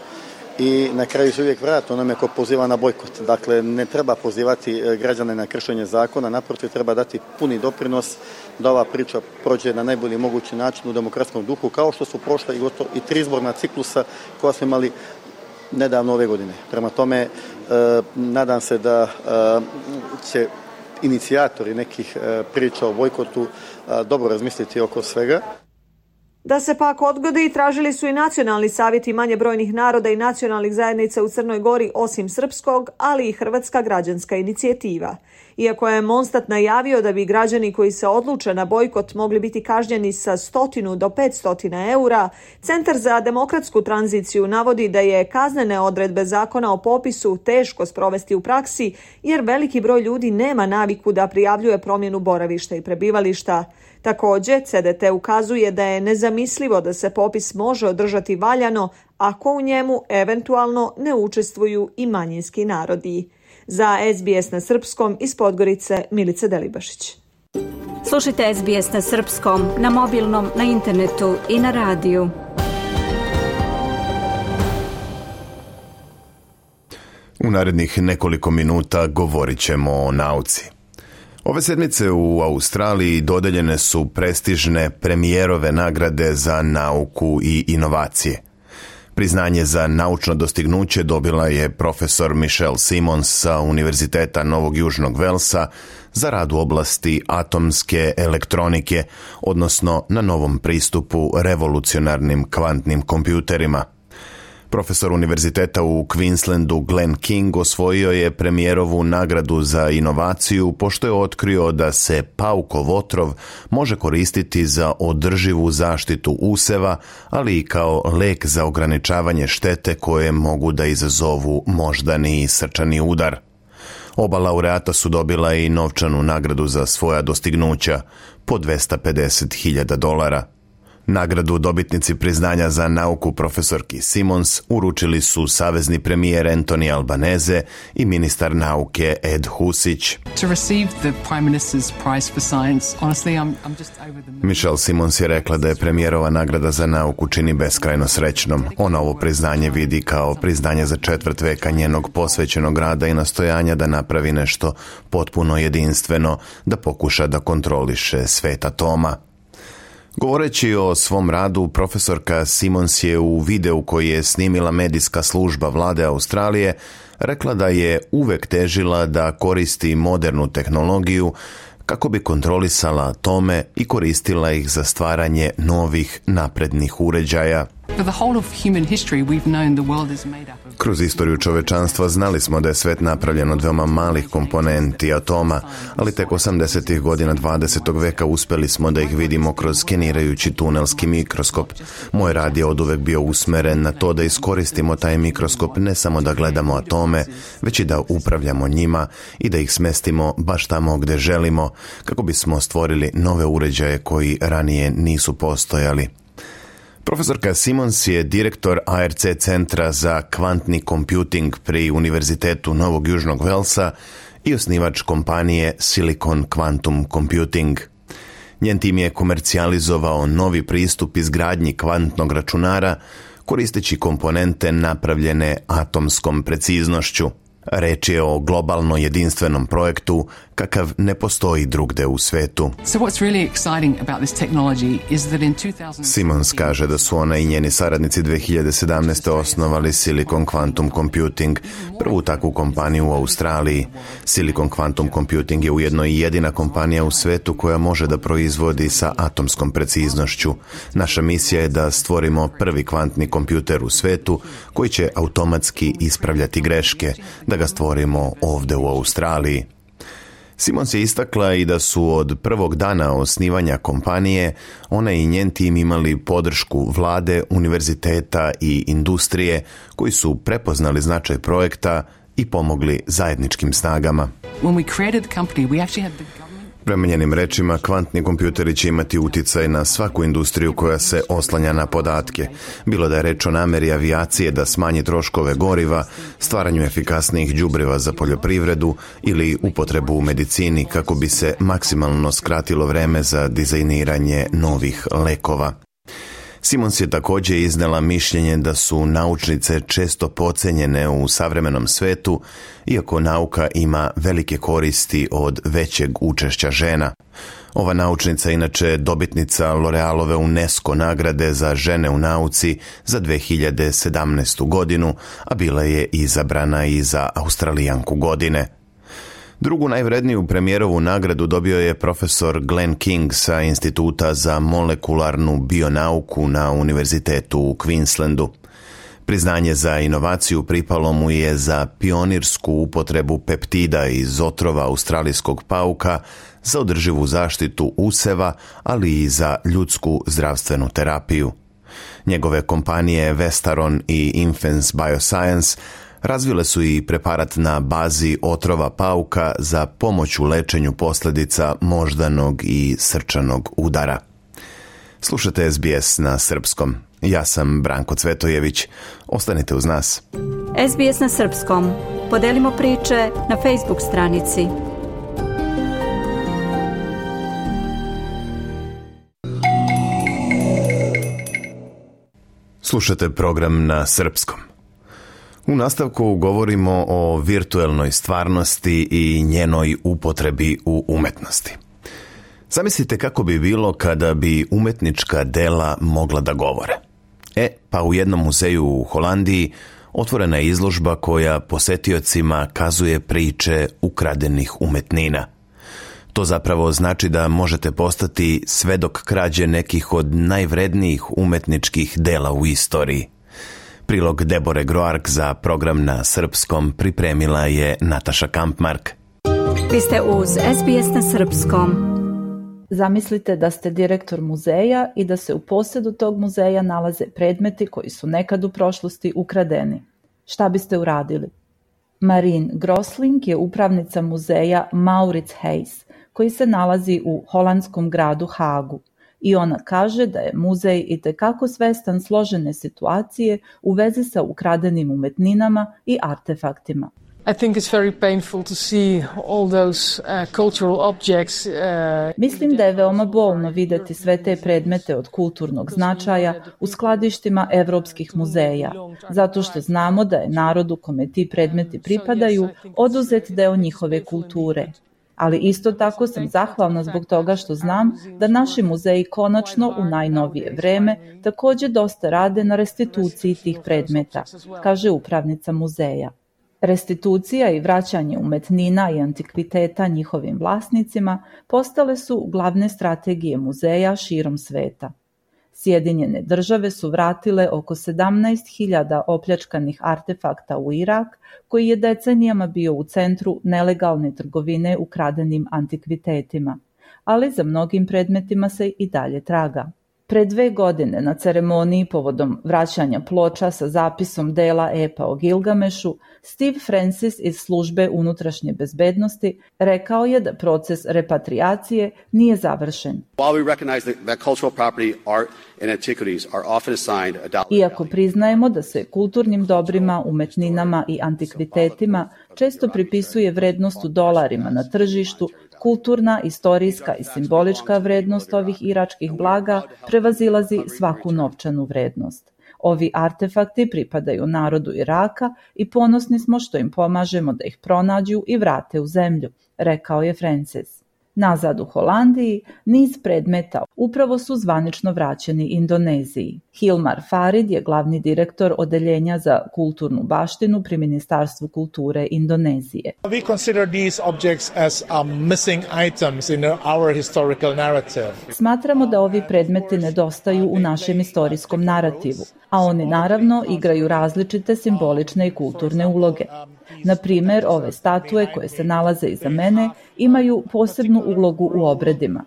i na kraju se uvijek vrati onome ko poziva na bojkot. Dakle, ne treba pozivati e, građane na kršenje zakona, naprotiv treba dati puni doprinos da ova priča prođe na najbolji mogući način u demokratskom duhu, kao što su prošla i, gotovo, i tri izborna ciklusa koja smo imali nedavno ove godine. Prema tome, e, nadam se da e, će inicijatori nekih priča o bojkotu dobro razmisliti oko svega. Da se pak odgodi tražili su i nacionalni savjeti manje brojnih naroda i nacionalnih zajednica u Crnoj Gori osim srpskog, ali i Hrvatska građanska inicijativa. Iako je Monstat najavio da bi građani koji se odluče na bojkot mogli biti kažnjeni sa 100 do 500 eura, Centar za demokratsku tranziciju navodi da je kaznene odredbe zakona o popisu teško sprovesti u praksi jer veliki broj ljudi nema naviku da prijavljuje promjenu boravišta i prebivališta. Takođe, CDT ukazuje da je nezamislivo da se popis može održati valjano ako u njemu eventualno ne učestvuju i manjinski narodi. Za SBS na Srpskom iz Podgorice Milica Delibašić. Slušajte SBS na Srpskom, na mobilnom, na internetu i na radiju. U narednih nekoliko minuta govorit ćemo o nauci. Ove sedmice u Australiji dodeljene su prestižne premijerove nagrade za nauku i inovacije. Priznanje za naučno dostignuće dobila je profesor Michelle Simons sa Univerziteta Novog Južnog Velsa za rad u oblasti atomske elektronike, odnosno na novom pristupu revolucionarnim kvantnim kompjuterima – Profesor univerziteta u Queenslandu Glenn King osvojio je premijerovu nagradu za inovaciju pošto je otkrio da se paukov otrov može koristiti za održivu zaštitu useva, ali i kao lek za ograničavanje štete koje mogu da izazovu moždani i srčani udar. Oba laureata su dobila i novčanu nagradu za svoja dostignuća, po 250.000 dolara – Nagradu dobitnici priznanja za nauku profesorki Simons uručili su savezni premijer Antoni Albaneze i ministar nauke Ed Husić. Michelle Simons je rekla da je premijerova nagrada za nauku čini beskrajno srećnom. Ona ovo priznanje vidi kao priznanje za četvrt veka njenog posvećenog rada i nastojanja da napravi nešto potpuno jedinstveno, da pokuša da kontroliše svet atoma. Govoreći o svom radu, profesorka Simons je u videu koji je snimila medijska služba vlade Australije rekla da je uvek težila da koristi modernu tehnologiju kako bi kontrolisala tome i koristila ih za stvaranje novih naprednih uređaja. Kroz istoriju čovečanstva znali smo da je svet napravljen od veoma malih komponenti atoma, ali tek 80. ih godina 20. veka uspeli smo da ih vidimo kroz skenirajući tunelski mikroskop. Moj rad je od uvek bio usmeren na to da iskoristimo taj mikroskop ne samo da gledamo atome, već i da upravljamo njima i da ih smestimo baš tamo gde želimo, kako bismo stvorili nove uređaje koji ranije nisu postojali. Profesorka Simons je direktor ARC Centra za kvantni computing pri Univerzitetu Novog Južnog Velsa i osnivač kompanije Silicon Quantum Computing. Njen tim je komercijalizovao novi pristup izgradnji kvantnog računara koristeći komponente napravljene atomskom preciznošću. Reč je o globalno jedinstvenom projektu kakav ne postoji drugde u svetu. Simons kaže da su ona i njeni saradnici 2017. osnovali Silicon Quantum Computing, prvu takvu kompaniju u Australiji. Silicon Quantum Computing je ujedno i jedina kompanija u svetu koja može da proizvodi sa atomskom preciznošću. Naša misija je da stvorimo prvi kvantni kompjuter u svetu koji će automatski ispravljati greške, da ga stvorimo ovde u Australiji. Simon se istakla i da su od prvog dana osnivanja kompanije ona i njen tim imali podršku vlade, univerziteta i industrije koji su prepoznali značaj projekta i pomogli zajedničkim snagama. When we created the company, we actually had the Prema njenim rečima, kvantni kompjuteri će imati uticaj na svaku industriju koja se oslanja na podatke, bilo da je reč o nameri avijacije da smanji troškove goriva, stvaranju efikasnijih đubriva za poljoprivredu ili upotrebu u medicini kako bi se maksimalno skratilo vreme za dizajniranje novih lekova. Simons je takođe iznela mišljenje da su naučnice često pocenjene u savremenom svetu, iako nauka ima velike koristi od većeg učešća žena. Ova naučnica inače dobitnica L'Orealove UNESCO nagrade za žene u nauci za 2017. godinu, a bila je izabrana i za Australijanku godine. Drugu najvredniju premijerovu nagradu dobio je profesor Glenn King sa Instituta za molekularnu bionauku na Univerzitetu u Queenslandu. Priznanje za inovaciju pripalo mu je za pionirsku upotrebu peptida iz otrova australijskog pauka za održivu zaštitu useva, ali i za ljudsku zdravstvenu terapiju. Njegove kompanije Vestaron i Infens Bioscience Razvile su i preparat na bazi otrova pauka za pomoć u lečenju posledica moždanog i srčanog udara. Slušate SBS na srpskom. Ja sam Branko Cvetojević. Ostanite uz nas. SBS na srpskom. Podelimo priče na Facebook stranici. Slušate program na srpskom. U nastavku govorimo o virtuelnoj stvarnosti i njenoj upotrebi u umetnosti. Zamislite kako bi bilo kada bi umetnička dela mogla da govore. E, pa u jednom muzeju u Holandiji otvorena je izložba koja posetiocima kazuje priče ukradenih umetnina. To zapravo znači da možete postati svedok krađe nekih od najvrednijih umetničkih dela u istoriji – Prilog Debore Groark za program na srpskom pripremila je Nataša Kampmark. Vi ste uz SBS na srpskom. Zamislite da ste direktor muzeja i da se u posjedu tog muzeja nalaze predmeti koji su nekad u prošlosti ukradeni. Šta biste uradili? Marin Grosling je upravnica muzeja Maurits Hayes, koji se nalazi u holandskom gradu Hagu i ona kaže da je muzej i tekako svestan složene situacije u vezi sa ukradenim umetninama i artefaktima. I think it's very painful to see all those uh, cultural objects. Uh, Mislim da je veoma bolno videti sve te predmete od kulturnog značaja u skladištima evropskih muzeja, zato što znamo da je narodu kome ti predmeti pripadaju oduzet deo njihove kulture ali isto tako sam zahvalna zbog toga što znam da naši muzeji konačno u najnovije vreme takođe dosta rade na restituciji tih predmeta, kaže upravnica muzeja. Restitucija i vraćanje umetnina i antikviteta njihovim vlasnicima postale su glavne strategije muzeja širom sveta. Sjedinjene države su vratile oko 17.000 opljačkanih артефакта u Irak, koji je decenijama bio u centru нелегалне trgovine ukradenim antikvitetima, ali za mnogim predmetima se i dalje traga pre dve godine na ceremoniji povodom vraćanja ploča sa zapisom dela epa o Gilgamešu, Steve Francis iz službe unutrašnje bezbednosti rekao je da proces repatriacije nije završen. Iako priznajemo da se kulturnim dobrima, umetninama i antikvitetima često pripisuje vrednost u dolarima na tržištu, Kulturna, istorijska i simbolička vrednost ovih iračkih blaga prevazilazi svaku novčanu vrednost. Ovi artefakti pripadaju narodu Iraka i ponosni smo što im pomažemo da ih pronađu i vrate u zemlju, rekao je Francis. Nazad u Holandiji, niz predmeta upravo su zvanično vraćeni Indoneziji. Hilmar Farid je glavni direktor Odeljenja za kulturnu baštinu pri Ministarstvu kulture Indonezije. We consider these objects as um, missing items in our historical narrative. Smatramo da ovi predmeti nedostaju u našem istorijskom narativu, a oni naravno igraju različite simbolične i kulturne uloge. Na primer, ove statue koje se nalaze iza mene imaju posebnu ulogu u obredima.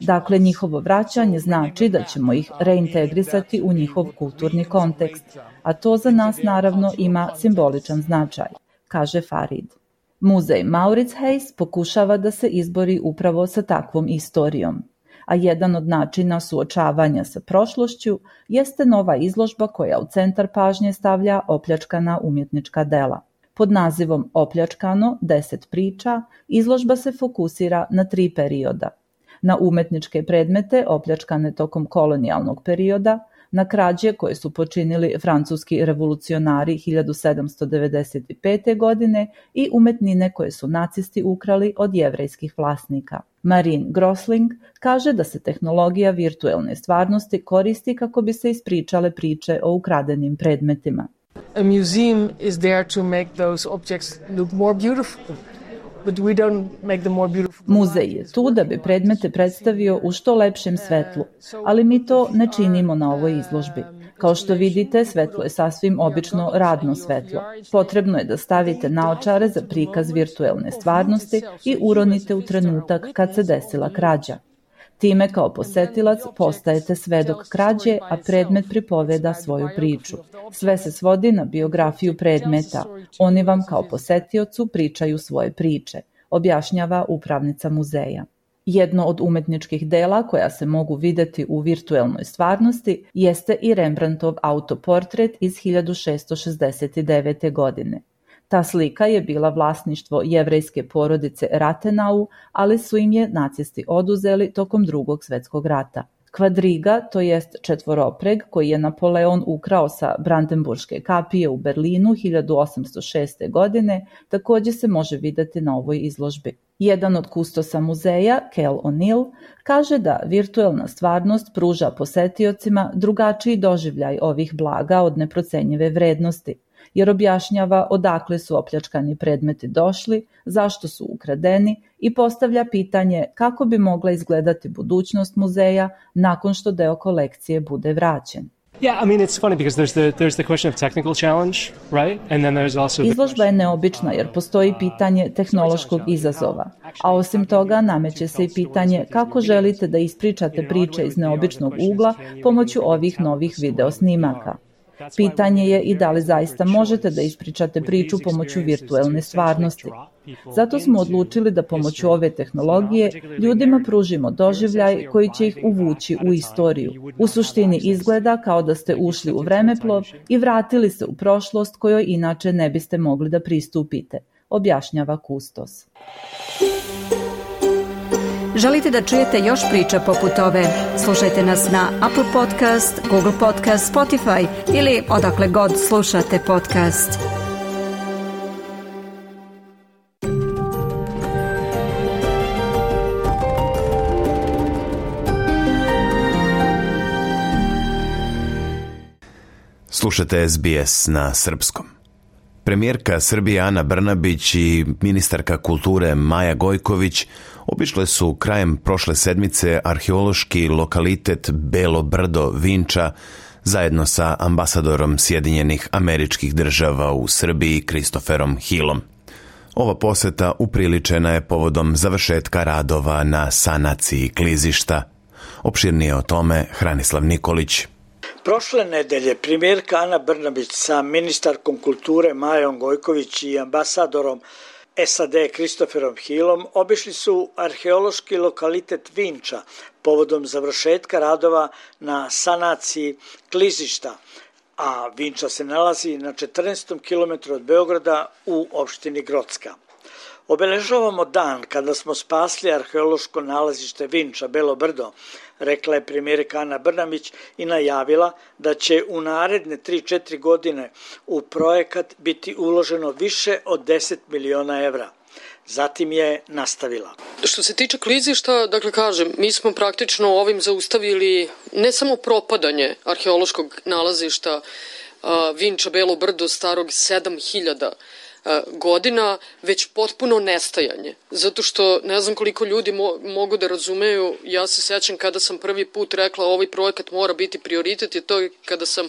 Dakle, njihovo vraćanje znači da ćemo ih reintegrisati u njihov kulturni kontekst, a to za nas naravno ima simboličan značaj, kaže Farid. Muzej Maurice Heis pokušava da se izbori upravo sa takvom istorijom a jedan od načina suočavanja sa prošlošću jeste nova izložba koja u centar pažnje stavlja opljačkana umjetnička dela pod nazivom Opljačkano, 10 priča, izložba se fokusira na tri perioda. Na umetničke predmete opljačkane tokom kolonijalnog perioda, na krađe koje su počinili francuski revolucionari 1795. godine i umetnine koje su nacisti ukrali od jevrejskih vlasnika. Marin Grosling kaže da se tehnologija virtuelne stvarnosti koristi kako bi se ispričale priče o ukradenim predmetima a museum is there to make those objects look more beautiful. Muzej je tu da bi predmete predstavio u što lepšem svetlu, ali mi to ne činimo na ovoj izložbi. Kao što vidite, svetlo je sasvim obično radno svetlo. Potrebno je da stavite naočare za prikaz virtuelne stvarnosti i uronite u trenutak kad se desila krađa. Time kao posetilac postajete svedok krađe, a predmet pripoveda znači svoju priču. Sve se svodi na biografiju predmeta. Oni vam znači kao posetiocu pričaju svoje priče, objašnjava upravnica muzeja. Jedno od umetničkih dela koja se mogu videti u virtuelnoj stvarnosti jeste i Rembrandtov autoportret iz 1669. godine. Ta slika je bila vlasništvo jevrejske porodice Ratenau, ali su im je nacisti oduzeli tokom Drugog svetskog rata. Kvadriga, to jest četvoropreg koji je Napoleon ukrao sa Brandenburške kapije u Berlinu 1806. godine, takođe se može videti na ovoj izložbi. Jedan od kustosa muzeja, Kel O'Neill, kaže da virtuelna stvarnost pruža posetiocima drugačiji doživljaj ovih blaga od neprocenjive vrednosti – jer objašnjava odakle su opljačkani predmeti došli, zašto su ukradeni i postavlja pitanje kako bi mogla izgledati budućnost muzeja nakon što deo kolekcije bude vraćen. Yeah, I mean it's funny because there's the there's the question of technical challenge, right? And then there's also the Izložba je neobična jer postoji pitanje tehnološkog izazova, a osim toga nameće se i pitanje kako želite da ispričate priče iz neobičnog ugla pomoću ovih novih video snimaka. Pitanje je i da li zaista možete da ispričate priču pomoću virtuelne stvarnosti. Zato smo odlučili da pomoću ove tehnologije ljudima pružimo doživljaj koji će ih uvući u istoriju. U suštini izgleda kao da ste ušli u vremeplov i vratili se u prošlost kojoj inače ne biste mogli da pristupite, objašnjava Kustos. Thank Želite da čujete još priča poput ove? Slušajte nas na Apple Podcast, Google Podcast, Spotify ili odakle god slušate podcast. Slušate SBS na srpskom. Premijerka Srbije Ana Brnabić i ministarka kulture Maja Gojković – Obišle su krajem prošle sedmice arheološki lokalitet Belo Brdo Vinča zajedno sa ambasadorom Sjedinjenih američkih država u Srbiji Kristoferom Hillom. Ova poseta upriličena je povodom završetka radova na sanaciji klizišta. Opširnije o tome Hranislav Nikolić. Prošle nedelje premijerka Ana Brnabić sa ministarkom kulture Majom Gojković i ambasadorom SAD Kristoferom Hillom obišli su arheološki lokalitet Vinča povodom završetka radova na sanaciji klizišta, a Vinča se nalazi na 14. kilometru od Beograda u opštini Grocka. Obeležavamo dan kada smo spasli arheološko nalazište Vinča, Belo Brdo, rekla je premijerka Ana Brnamić i najavila da će u naredne 3-4 godine u projekat biti uloženo više od 10 miliona evra. Zatim je nastavila. Što se tiče klizišta, dakle kažem, mi smo praktično ovim zaustavili ne samo propadanje arheološkog nalazišta Vinča Belo Brdo starog 7000 godina, već potpuno nestajanje. Zato što ne znam koliko ljudi mo mogu da razumeju, ja se sećam kada sam prvi put rekla ovaj projekat mora biti prioritet i to je kada sam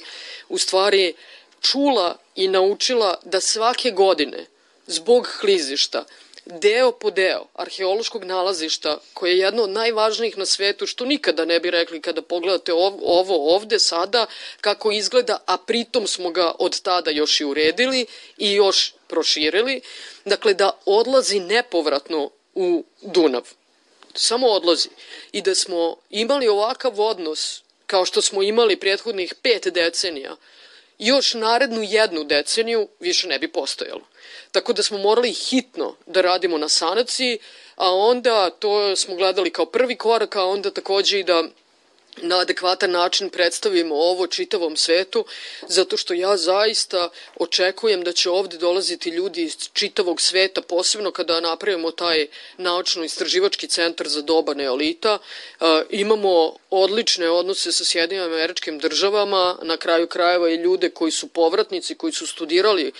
u stvari čula i naučila da svake godine zbog klizišta deo po deo arheološkog nalazišta koje je jedno od najvažnijih na svetu što nikada ne bi rekli kada pogledate ovo ovde sada kako izgleda a pritom smo ga od tada još i uredili i još proširili dakle da odlazi nepovratno u Dunav samo odlazi i da smo imali ovakav odnos kao što smo imali prethodnih pet decenija još narednu jednu deceniju više ne bi postojalo Tako da smo morali hitno da radimo na sanaciji, a onda to smo gledali kao prvi korak, a onda takođe i da na adekvatan način predstavimo ovo čitavom svetu, zato što ja zaista očekujem da će ovde dolaziti ljudi iz čitavog sveta, posebno kada napravimo taj naučno-istraživački centar za doba neolita. E, imamo odlične odnose sa Sjedinim američkim državama, na kraju krajeva i ljude koji su povratnici, koji su studirali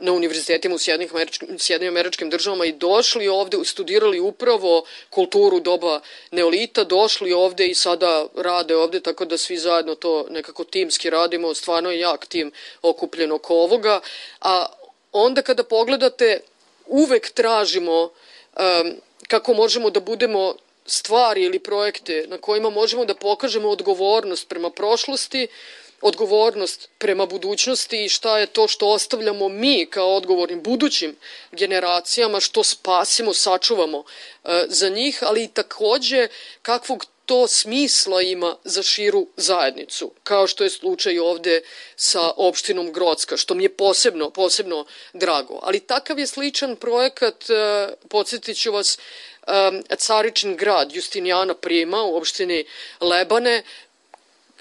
na univerzitetima u Sjedinim američkim, Sjedinim američkim državama i došli ovde, studirali upravo kulturu doba neolita, došli ovde i sada rade ovde, tako da svi zajedno to nekako timski radimo, stvarno je jak tim okupljen oko ovoga, a onda kada pogledate, uvek tražimo um, kako možemo da budemo stvari ili projekte na kojima možemo da pokažemo odgovornost prema prošlosti, uh, odgovornost prema budućnosti i šta je to što ostavljamo mi kao odgovornim budućim generacijama, što spasimo, sačuvamo e, za njih, ali i takođe kakvog to smisla ima za širu zajednicu, kao što je slučaj ovde sa opštinom Grocka, što mi je posebno, posebno drago. Ali takav je sličan projekat, e, podsjetit ću vas, e, Caričin grad Justinijana Prima u opštini Lebane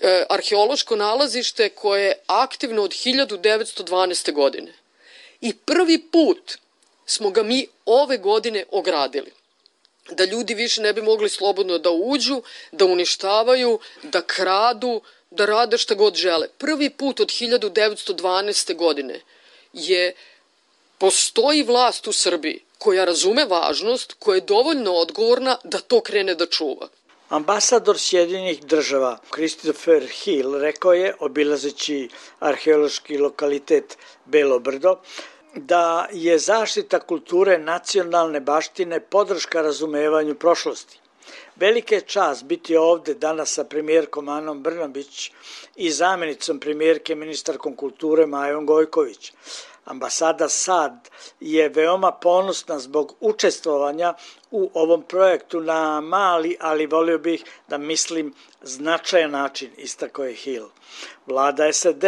E, arheološko nalazište koje je aktivno od 1912. godine. I prvi put smo ga mi ove godine ogradili da ljudi više ne bi mogli slobodno da uđu, da uništavaju, da kradu, da rade šta god žele. Prvi put od 1912. godine je postoji vlast u Srbiji koja razume važnost, koja je dovoljno odgovorna da to krene da čuva. Ambasador Sjedinjenih država Christopher Hill rekao je, obilazeći arheološki lokalitet Belo Brdo, da je zaštita kulture nacionalne baštine podrška razumevanju prošlosti. Velika je čast biti ovde danas sa premijerkom Anom Brnabić i zamenicom premijerke ministarkom kulture Majom Gojković. Ambasada Sad je veoma ponosna zbog učestvovanja u ovom projektu na mali, ali volio bih da mislim značajan način, istako je Hill. Vlada SED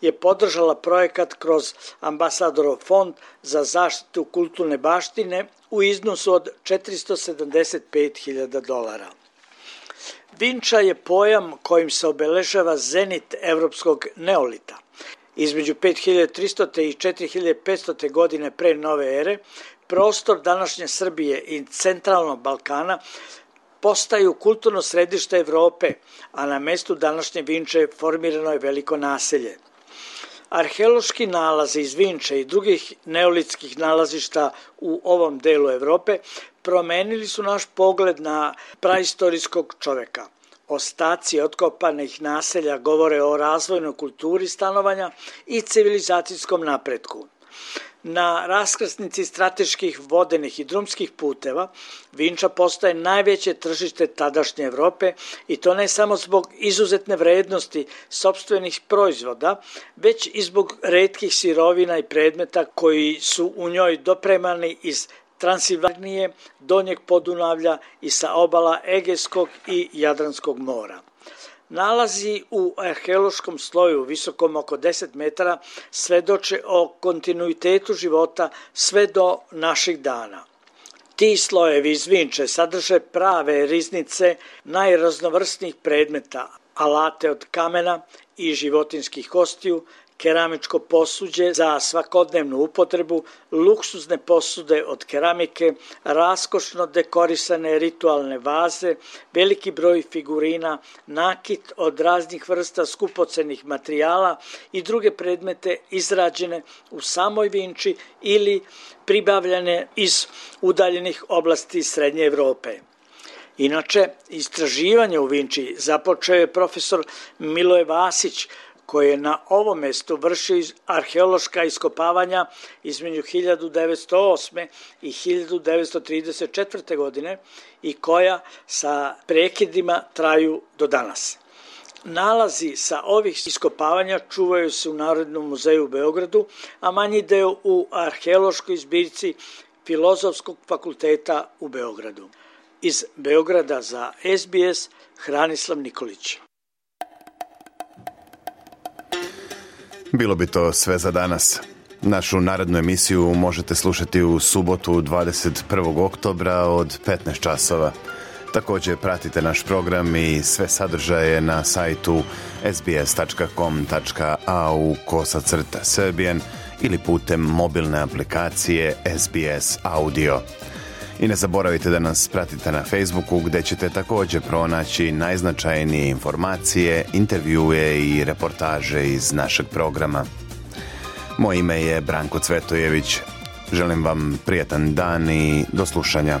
je podržala projekat kroz ambasadorov fond za zaštitu kulturne baštine u iznosu od 475.000 dolara. Vinča je pojam kojim se obeležava zenit evropskog neolita – Između 5300. i 4500. godine pre nove ere, prostor današnje Srbije i centralnog Balkana postaju kulturno središte Evrope, a na mestu današnje Vinče formirano je veliko naselje. Arheološki nalazi iz Vinče i drugih neolitskih nalazišta u ovom delu Evrope promenili su naš pogled na praistorijskog čoveka – Ostaci otkopanih naselja govore o razvojnoj kulturi stanovanja i civilizacijskom napretku. Na raskrsnici strateških vodenih i drumskih puteva Vinča postaje najveće tržište tadašnje Evrope i to ne samo zbog izuzetne vrednosti sobstvenih proizvoda, već i zbog redkih sirovina i predmeta koji su u njoj dopremani iz Transilvanije, Donjeg Podunavlja i sa obala Egejskog i Jadranskog mora. Nalazi u arheološkom sloju visokom oko 10 metara svedoče o kontinuitetu života sve do naših dana. Ti slojevi iz Vinče sadrže prave riznice najraznovrsnih predmeta, alate od kamena i životinskih kostiju, keramičko posuđe za svakodnevnu upotrebu, luksuzne posude od keramike, raskošno dekorisane ritualne vaze, veliki broj figurina, nakit od raznih vrsta skupocenih materijala i druge predmete izrađene u samoj Vinči ili pribavljene iz udaljenih oblasti Srednje Evrope. Inače, istraživanje u Vinči započeo je profesor Miloje Vasić, koje je na ovom mestu vršio arheološka iskopavanja između 1908. i 1934. godine i koja sa prekidima traju do danas. Nalazi sa ovih iskopavanja čuvaju se u Narodnom muzeju u Beogradu, a manji deo u arheološkoj zbirci Filozofskog fakulteta u Beogradu. Iz Beograda za SBS Hranislav Nikolić. Bilo bi to sve za danas. Našu narodnu emisiju možete slušati u subotu 21. oktobra od 15 časova. Takođe pratite naš program i sve sadržaje na sajtu sbs.com.au kosacrta Serbian ili putem mobilne aplikacije SBS Audio. I ne zaboravite da nas pratite na Facebooku gde ćete takođe pronaći najznačajnije informacije, intervjue i reportaže iz našeg programa. Moje ime je Branko Cvetojević. Želim vam prijatan dan i do slušanja.